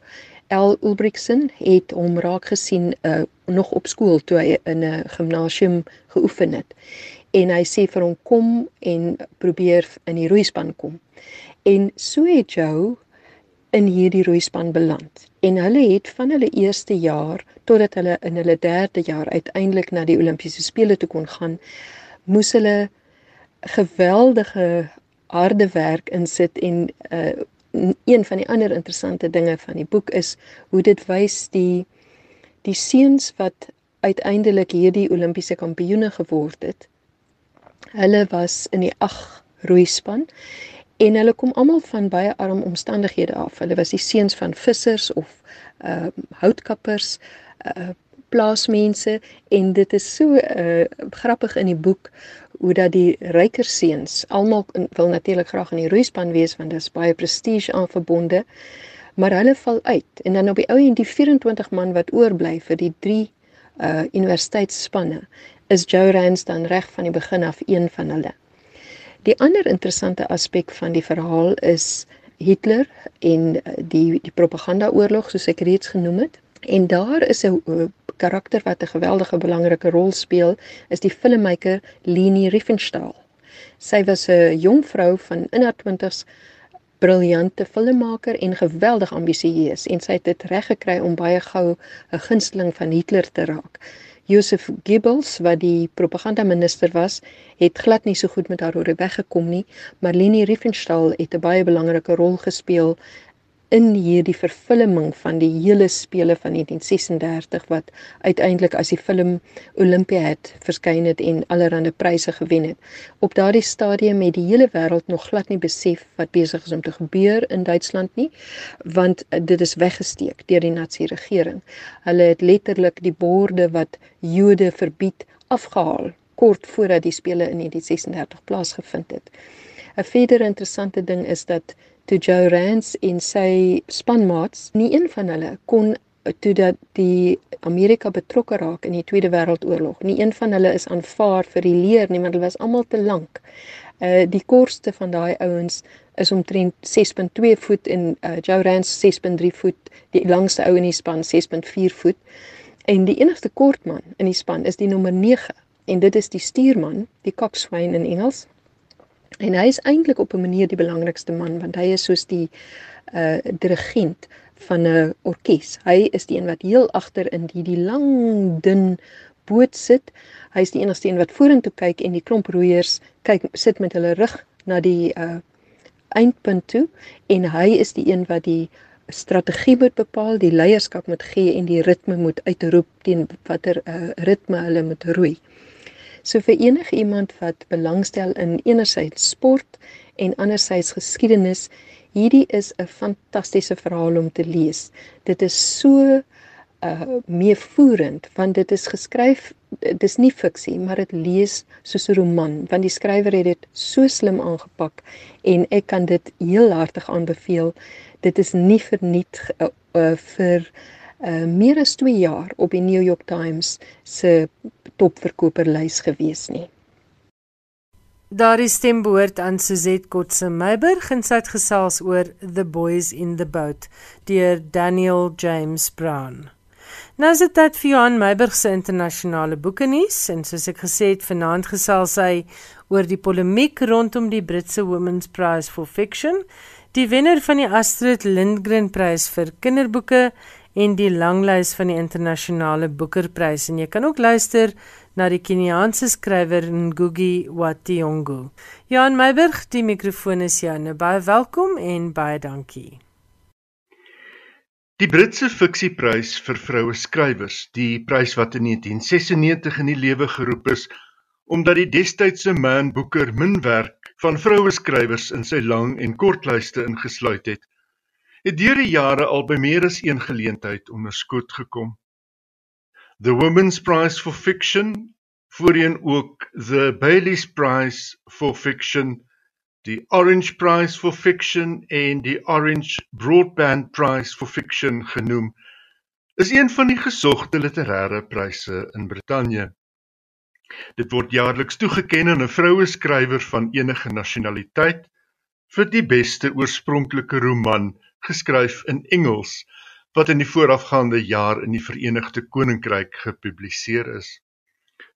L Ulbrichsen het hom raak gesien uh nog op skool toe hy in 'n gimnasium geoefen het en hy sê vir hom kom en probeer in die roeispan kom. En so het Joe in hierdie roeispan beland. En hulle het van hulle eerste jaar totdat hulle in hulle derde jaar uiteindelik na die Olimpiese spele toe kon gaan, moes hulle geweldige harde werk insit en uh, een van die ander interessante dinge van die boek is hoe dit wys die die seuns wat uiteindelik hierdie Olimpiese kampioene geword het Hulle was in die 8 roeispan en hulle kom almal van baie arm omstandighede af. Hulle was die seuns van vissers of uh houtkappers, uh plaasmense en dit is so uh grappig in die boek hoe dat die ryker seuns almal wil natuurlik graag in die roeispan wees want daar's baie prestige aan verbonde. Maar hulle val uit en dan op die ou en die 24 man wat oorbly vir die 3 uh universiteitsspanne is Joe Rance dan reg van die begin af een van hulle. Die ander interessante aspek van die verhaal is Hitler en uh, die die propagandaoorlog soos ek reeds genoem het. En daar is 'n uh, karakter wat 'n geweldige belangrike rol speel, is die filmmaker Leni Riefenstahl. Sy was 'n jong vrou van in haar 20's, briljante filmmaker en geweldig ambisieus en sy het dit reg gekry om baie gou 'n gunsteling van Hitler te raak. Joseph Goebbels wat die propagandaminister was, het glad nie so goed met haar oor weggekom nie, maar Leni Riefenstahl het 'n baie belangrike rol gespeel in hierdie vervulling van die hele spele van 1936 wat uiteindelik as die film Olympia het verskyn het en allerlei pryse gewen het. Op daardie stadium het die hele wêreld nog glad nie besef wat besig is om te gebeur in Duitsland nie, want dit is weggesteek deur die Nazi regering. Hulle het letterlik die borde wat Jode verbied afgehaal kort voordat die spele in 1936 plaasgevind het. 'n Verdere interessante ding is dat toe Joe Rance en sy spanmaats, nie een van hulle kon toe dat die Amerika betrokke raak in die Tweede Wêreldoorlog. Nie een van hulle is aanvaar vir die leer nie, want hulle was almal te lank. Uh die kortste van daai ouens is omtrent 6.2 voet en uh Joe Rance 6.3 voet, die langste ou in die span 6.4 voet. En die enigste kort man in die span is die nommer 9 en dit is die stuurman, die coxswain in Engels. En hy is eintlik op 'n manier die belangrikste man want hy is soos die uh dirigent van 'n orkes. Hy is die een wat heel agter in die die lang dun boot sit. Hy is die enigste een wat vorentoe kyk en die klomp roeiers kyk sit met hulle rug na die uh eindpunt toe en hy is die een wat die strategie moet bepaal, die leierskap moet gee en die ritme moet uitroep teen watter uh, ritme hulle moet roei. So vir enige iemand wat belangstel in enerzijds sport en anderzijds geskiedenis, hierdie is 'n fantastiese verhaal om te lees. Dit is so uh meevoerend want dit is geskryf dis nie fiksie maar dit lees soos 'n roman want die skrywer het dit so slim aangepak en ek kan dit heel hartig aanbeveel dit is nie verniet uh, uh, vir uh, meer as 2 jaar op die New York Times se topverkoperlys gewees nie. Daar is stem behoort aan Suzette Kotse Meiberg en sy het gesels oor The Boys in the Boat deur Daniel James Brown. Nou is dit tyd vir Johan Meiberg se internasionale boeke nuus en soos ek gesê het vanaand gesels hy oor die polemiek rondom die Britse Women's Prize for Fiction Die wenner van die Astrid Lindgren Prys vir kinderboeke en die langlys van die internasionale boekerprys en jy kan ook luister na die Keniaanse skrywer Ngugi wa Thiong'o. Jan Meiberg, die mikrofoon is jou. Baie welkom en baie dankie. Die Britse fiksieprys vir vroue skrywers, die prys wat in 1996 in die lewe geroep is omdat die destydse Man Booker min werk van vroue skrywers in sy lang en kortlyste ingesluit het, het deur die jare al by meer as een geleentheid onderskoot gekom. The Women's Prize for Fiction, voorheen ook the Bailey's Prize for Fiction, die Orange Prize for Fiction en die Orange Broadband Prize for Fiction genoem, is een van die gesogte literêre pryse in Brittanje. Dit word jaarliks toegekend aan 'n vroue skrywer van enige nasionaliteit vir die beste oorspronklike roman geskryf in Engels wat in die voorafgaande jaar in die Verenigde Koninkryk gepubliseer is.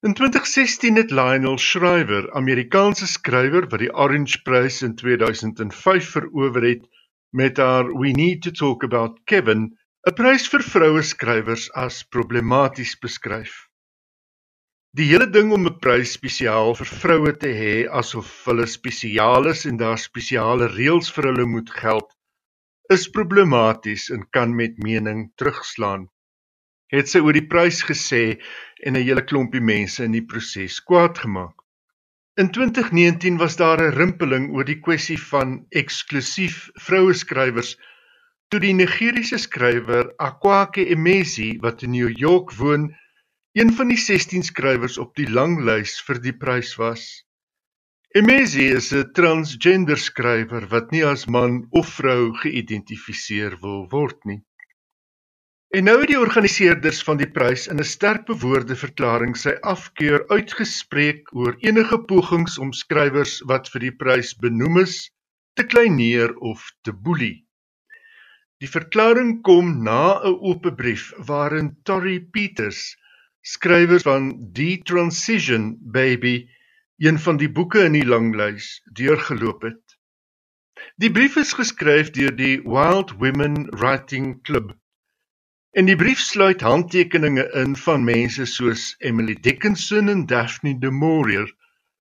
In 2016 het Lionel Shriver, Amerikaanse skrywer wat die Orange Prys in 2005 verower het met haar We Need to Talk About Kevin, 'n prys vir vroue skrywers as problematies beskryf. Die hele ding om 'n prys spesiaal vir vroue te hê asof hulle spesiaal is en daar spesiale reëls vir hulle moet geld, is problematies en kan met mening terugslaan. Het sy oor die prys gesê en 'n hele klompie mense in die proses kwaad gemaak. In 2019 was daar 'n rimpeling oor die kwessie van eksklusief vroue skrywers toe die Nigeriese skrywer Akwake Emezi wat in New York woon een van die 16 skrywers op die langlys vir die prys was. Emezi is 'n transgender skrywer wat nie as man of vrou geïdentifiseer wil word nie. En nou het die organiseerders van die prys in 'n sterk bewoorde verklaring sy afkeur uitgespreek oor enige pogings om skrywers wat vir die prys benoem is te kleineer of te boelie. Die verklaring kom na 'n oop brief waarin Torrey Peters skrywers van Die Transition Baby, een van die boeke in die langlys, deurgeloop het. Die brief is geskryf deur die Wild Women Writing Club. En die brief sluit handtekeninge in van mense soos Emily Dickinson en Daphne du Maurier,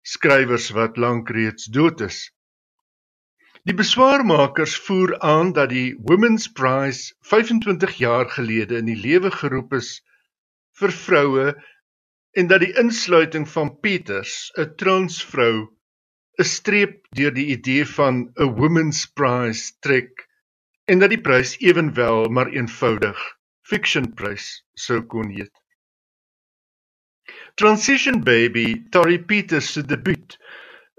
skrywers wat lank reeds dood is. Die beswaarmakers voer aan dat die Women's Prize 25 jaar gelede in die lewe geroep is vir vroue en dat die insluiting van Peters, 'n transvrou, 'n streep deur die idee van 'n women's prize trek en dat die prys ewenwel maar eenvoudig fiction prys sou kon heet. Transition Baby, Tori Peters se debuut,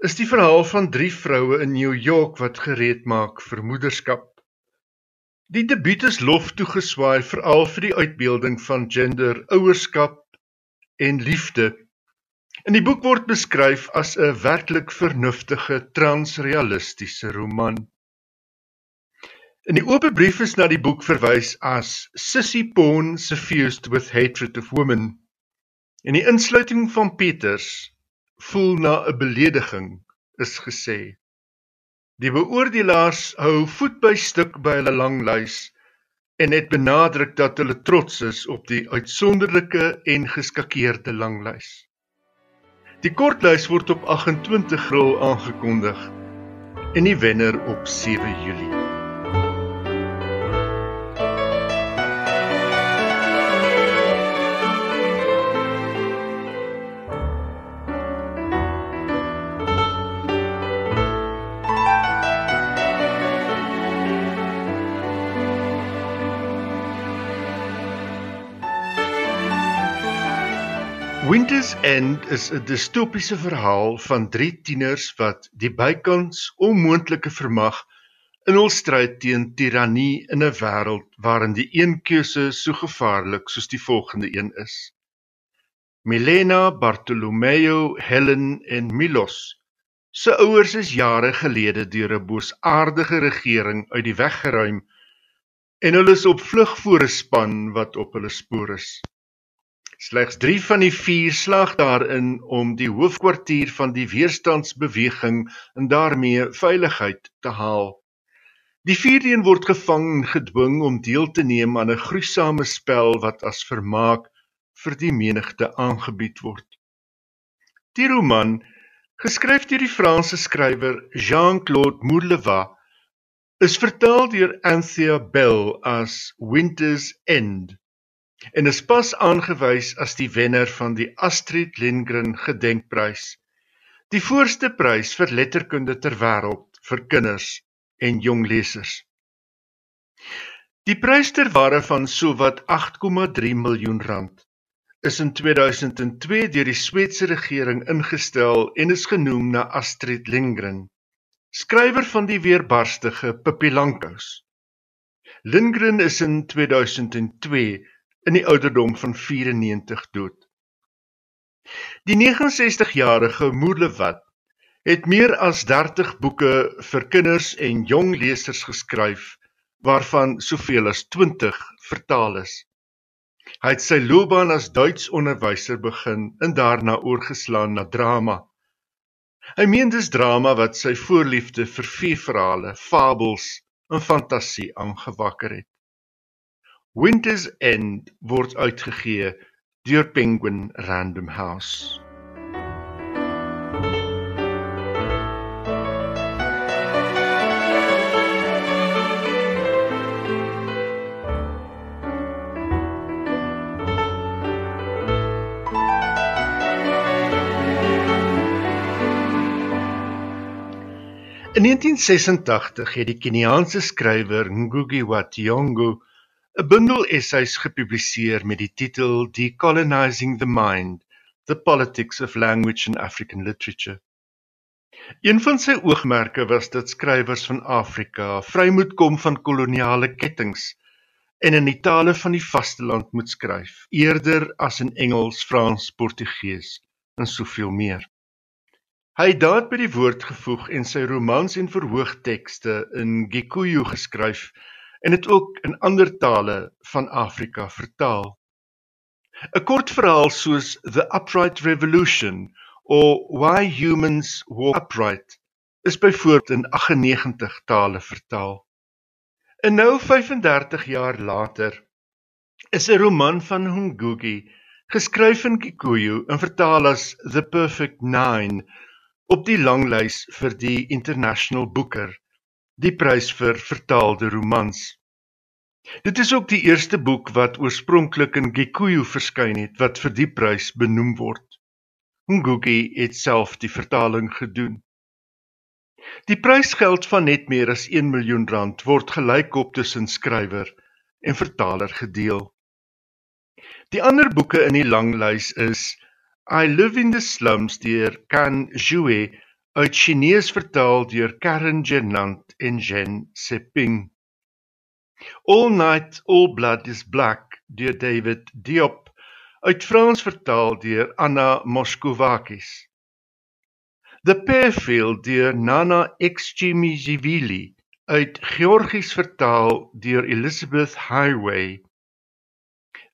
is die verhaal van drie vroue in New York wat gereed maak vir moederskap. Die debuut is lof toegeswaai veral vir die uitbeelding van gender, ouerskap en liefde. In die boek word beskryf as 'n werklik vernuftige transrealistiese roman. In die oop brief is na die boek verwys as Sissy Pawn suffused with hatred of women. En die insluiting van Peters voel na 'n belediging is gesê. Die beoordelaars hou voet by stuk by hulle langlys en het benadruk dat hulle trots is op die uitsonderlike en geskakeerde langlys. Die kortlys word op 28 April aangekondig en die wenner op 7 Julie. Winter's End is 'n distopiese verhaal van drie tieners wat die bykans onmoontlike vermag in hul stryd teen tirannie in 'n wêreld waarin die een keuse so gevaarlik soos die volgende een is. Milena, Bartolomeo, Helen en Milos se ouers is jare gelede deur 'n boosaardige regering uit die weg geruim en hulle is op vlug voor 'n span wat op hulle spoor is. Slegs 3 van die 4 slag daarin om die hoofkwartier van die weerstandsbeweging en daarmee veiligheid te haal. Die vierde een word gevang en gedwing om deel te neem aan 'n gruisame spel wat as vermaak vir die menigte aangebied word. Die roman, geskryf deur die Franse skrywer Jean-Claude Moulevat, is vertaal deur Anthea Bell as Winter's End en is pas aangewys as die wenner van die Astrid Lindgren Gedenkprys, die voorste prys vir letterkunde ter wêreld vir kinders en jong lesers. Die prys ter waarde van sowat 8,3 miljoen rand is in 2002 deur die Sweedse regering ingestel en is genoem na Astrid Lindgren, skrywer van die weerbarstige Pippi Langkous. Lindgren is in 2002 in die ouderdom van 94 dood. Die 69-jarige Moerlewat het meer as 30 boeke vir kinders en jong lesers geskryf waarvan soveel as 20 vertaal is. Hy het sy loopbaan as Duits onderwyser begin en daarna oorgeslaan na drama. Hy meen dis drama wat sy voorliefde vir veeverhale, fabels en fantasie aangewakker het. Winter's End word uitgegee deur Penguin Random House. In 1986 het die Keniaanse skrywer Ngugi wa Thiong'o 'n bundel essays gepubliseer met die titel Decolonizing the Mind: The Politics of Language in African Literature. Een van sy oogmerke was dat skrywers van Afrika vry moet kom van koloniale kettinge en in die tale van die vasteland moet skryf, eerder as in Engels, Frans, Portugees en soveel meer. Hy het daad by die woord gevoeg en sy romans en verhoogtekste in Gikuyu geskryf en dit ook in ander tale van Afrika vertaal. 'n Kort verhaal soos The Upright Revolution of Why Humans Walk Upright is byvoorbeeld in 98 tale vertaal. En nou 35 jaar later is 'n roman van Ngugi geskryf in Kikuyu en vertaal as The Perfect 9 op die langlys vir die International Booker die prys vir vertaalde romans. Dit is ook die eerste boek wat oorspronklik in Gikuyu verskyn het wat vir die prys benoem word. Ngugi het self die vertaling gedoen. Die prysgeld van net meer as 1 miljoen rand word gelykop tussen skrywer en vertaler gedeel. Die ander boeke in die langlys is I Live in the Slums deur Kan Jue uit Chinees vertaal deur Karen Genant en Jen Seping. All Night All Blood is Black deur David Diop uit Frans vertaal deur Anna Moskovakis. The Pearfield deur Nana Xchimijivili uit Georgies vertaal deur Elizabeth Highway.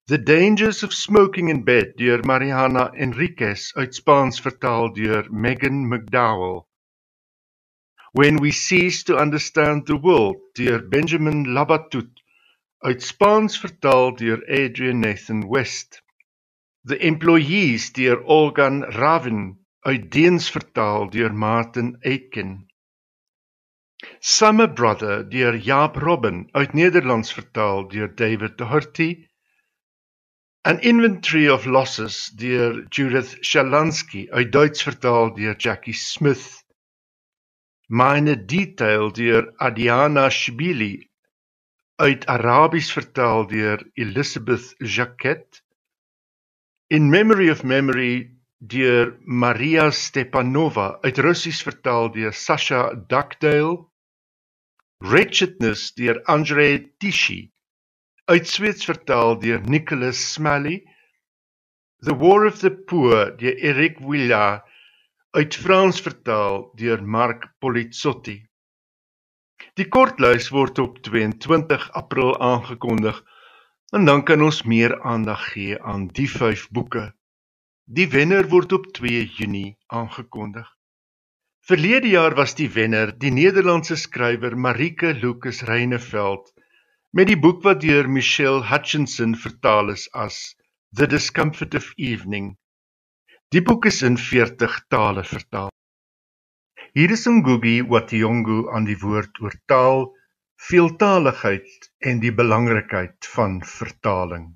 The Dangers of Smoking in Bed deur Mariana Enriquez uit Spaans vertaal deur Megan McDowell. When We Cease to Understand the World deur Benjamin Labatut uit Spaans vertaal deur Adrian Nathan West. The Employees deur Olgan Raven uit Deens vertaal deur Martin Aitken. Summer Brother deur Jaap Robin uit Nederlands vertaal deur David Doherty. An Inventory of Losses deur Judith Shalansky uit Duits vertaal deur Jackie Smith. Meine Detail deur Adiana Shibili uit Arabies vertaal deur Elizabeth Jacquet. In Memory of Memory deur Maria Stepanova uit Russies vertaal deur Sasha Duckdale. Wretchedness deur Andrei Tichy uit Sweeds vertaal deur Nicholas Smalley. The War of the Poor deur Eric Willa uit Frans vertaal deur Mark Polizzotti. Die kortlys word op 22 April aangekondig en dan kan ons meer aandag gee aan die 5 boeke. Die wenner word op 2 Junie aangekondig. Verlede jaar was die wenner die Nederlandse skrywer Marike Lucas Reyneveld met die boek wat deur Michelle Hutchinson vertaal is as The Discomfort of Evening. Die boek is in 40 tale vertaal. Hier is Ngugi wa Thiong'o aan die woord oor taal, veeltaligheid en die belangrikheid van vertaling.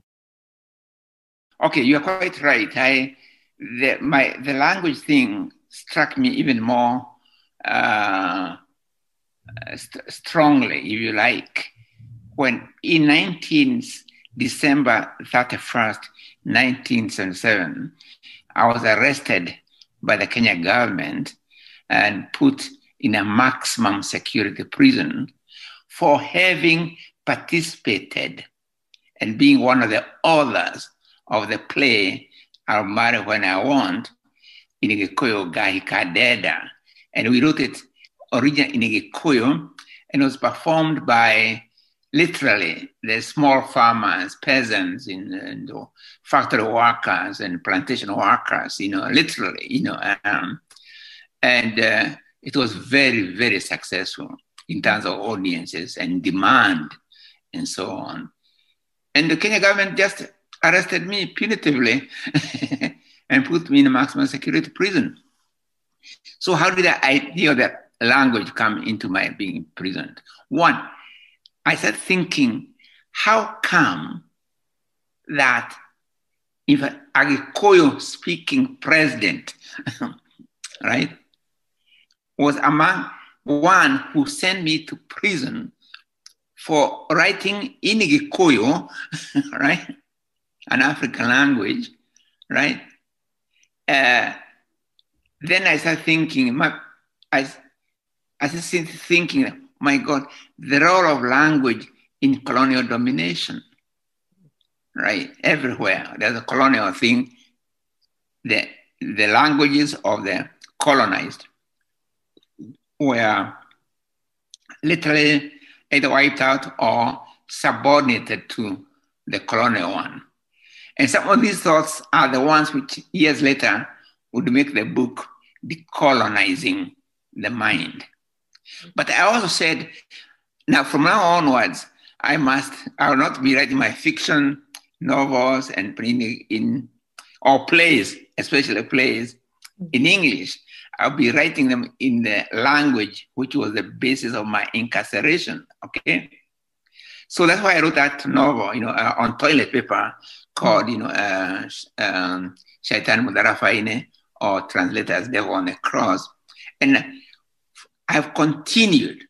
Okay, you are quite right. I the my the language thing struck me even more uh, st- strongly, if you like, when in 19 December 31st, 1977, I was arrested by the Kenya government and put in a maximum security prison for having participated and being one of the authors of the play I'll Marry When I Want in Gikuyu Gahikadeda. And we wrote it originally in Gikuyu and it was performed by literally the small farmers, peasants, in, the factory workers and plantation workers, you know, literally, you know. Um, and uh, it was very, very successful in terms of audiences and demand and so on. And the Kenya government just arrested me punitively and put me in a maximum security prison. So how did the idea of that language come into my being imprisoned? One, I started thinking, how come that if an Agikoyo speaking president, right, was among one who sent me to prison for writing in Gikoyo, right, an African language, right? Uh, then I started thinking, my, I, I started thinking, my God, the role of language in colonial domination, right? Everywhere there's a colonial thing. The, the languages of the colonized were literally either wiped out or subordinated to the colonial one. And some of these thoughts are the ones which years later would make the book Decolonizing the Mind. But I also said, now from now onwards, I must, I will not be writing my fiction, novels, and printing in, or plays, especially plays, in English. I'll be writing them in the language which was the basis of my incarceration. Okay. So that's why I wrote that novel, you know, uh, on toilet paper called, you know, uh, um, Shaitan Mudarafaine, or translated as Devil on the Cross. And I've continued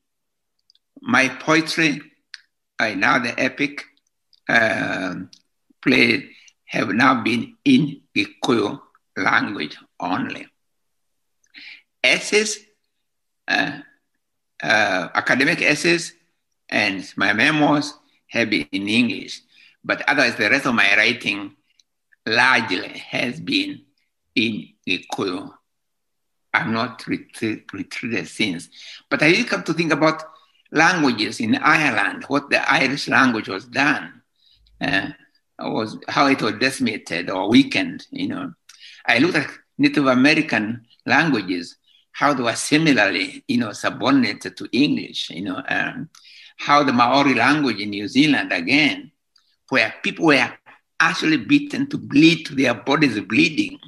my poetry, I now the epic uh, play have now been in Gikuyu language only. Essays, uh, uh, academic essays, and my memoirs have been in English. But otherwise, the rest of my writing largely has been in Gikuyu. I'm not retreat, retreated since. But I did come to think about languages in Ireland, what the Irish language was done. Uh, was how it was decimated or weakened. You know, I looked at Native American languages, how they were similarly, you know, subordinated to English. You know, um, how the Maori language in New Zealand again, where people were actually beaten to bleed their bodies bleeding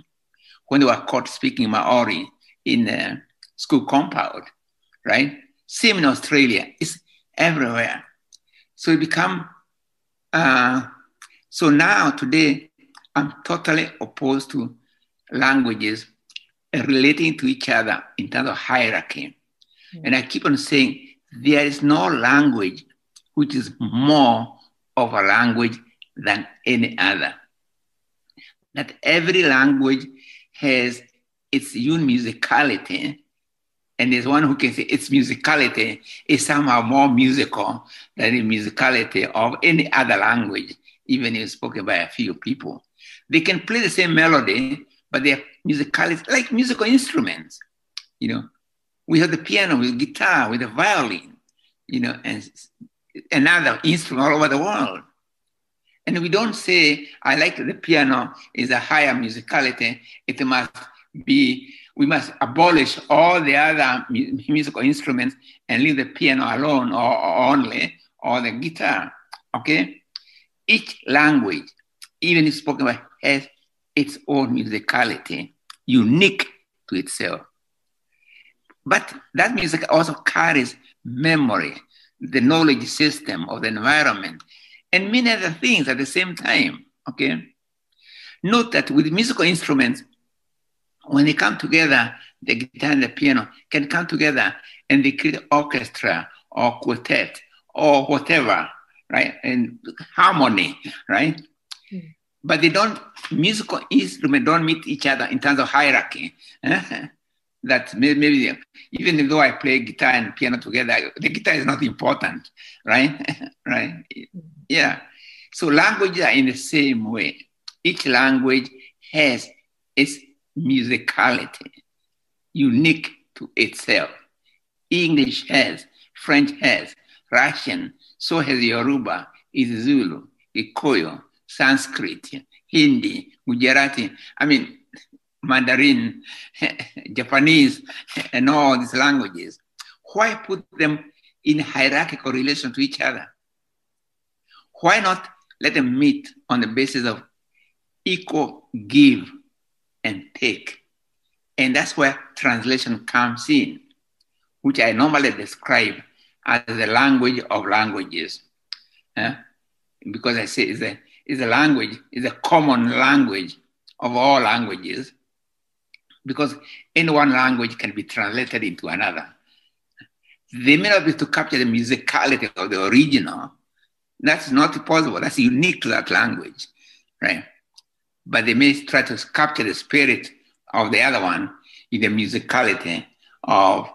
when they were caught speaking Maori in a school compound, right? Same in Australia. It's everywhere. So it become uh, so now today I'm totally opposed to languages relating to each other in terms of hierarchy. Mm-hmm. And I keep on saying there is no language which is more of a language than any other. That every language has its own musicality, and there's one who can say its musicality is somehow more musical than the musicality of any other language, even if spoken by a few people. They can play the same melody, but their musicality, like musical instruments, you know, we have the piano, with guitar, with the violin, you know, and another instrument all over the world. And we don't say, I like the piano is a higher musicality. It must be, we must abolish all the other musical instruments and leave the piano alone or, or only, or the guitar. Okay? Each language, even if spoken by, has its own musicality, unique to itself. But that music also carries memory, the knowledge system of the environment, and many other things at the same time. Okay. Note that with musical instruments, when they come together, the guitar and the piano can come together and they create orchestra or quartet or whatever, right? And harmony, right? Mm. But they don't, musical instruments don't meet each other in terms of hierarchy. that maybe even though I play guitar and piano together, the guitar is not important, right? right? Yeah. So languages are in the same way. Each language has its musicality, unique to itself. English has, French has, Russian, so has Yoruba, is Zulu, Ikoyo, Sanskrit, Hindi, Gujarati. I mean, Mandarin, Japanese, and all these languages. Why put them in hierarchical relation to each other? Why not let them meet on the basis of equal give and take? And that's where translation comes in, which I normally describe as the language of languages. Uh, because I say it's a, it's a language, it's a common language of all languages because any one language can be translated into another. They may not be to capture the musicality of the original. That's not possible. That's unique to that language, right? But they may try to capture the spirit of the other one in the musicality of,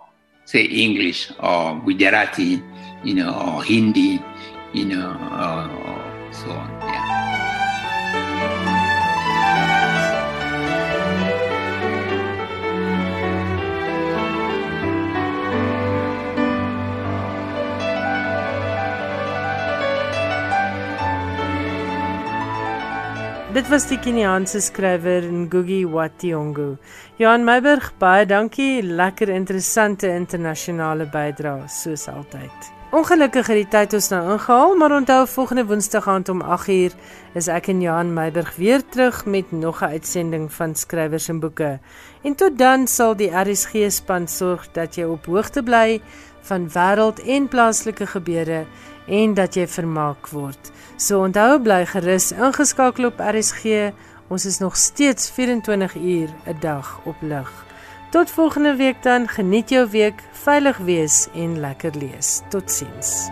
say, English or Gujarati, you know, or Hindi, you know, or so on. Dit was die Keniaanse skrywer Ngugi wa Thiong'o. Johan Meiburg, baie dankie. Lekker interessante internasionale bydrae soos altyd. Ongelukkig het die tyd ons nou ingehaal, maar onthou volgende Woensdag aand om 8uur is ek en Johan Meiburg weer terug met nog 'n uitsending van skrywers en boeke. En tot dan sal die RSG span sorg dat jy op hoogte bly van wêreld en plaaslike gebeure en dat jy vermaak word. So onthou bly gerus ingeskakel op RSG. Ons is nog steeds 24 uur 'n dag op lig. Tot volgende week dan, geniet jou week, veilig wees en lekker lees. Totsiens.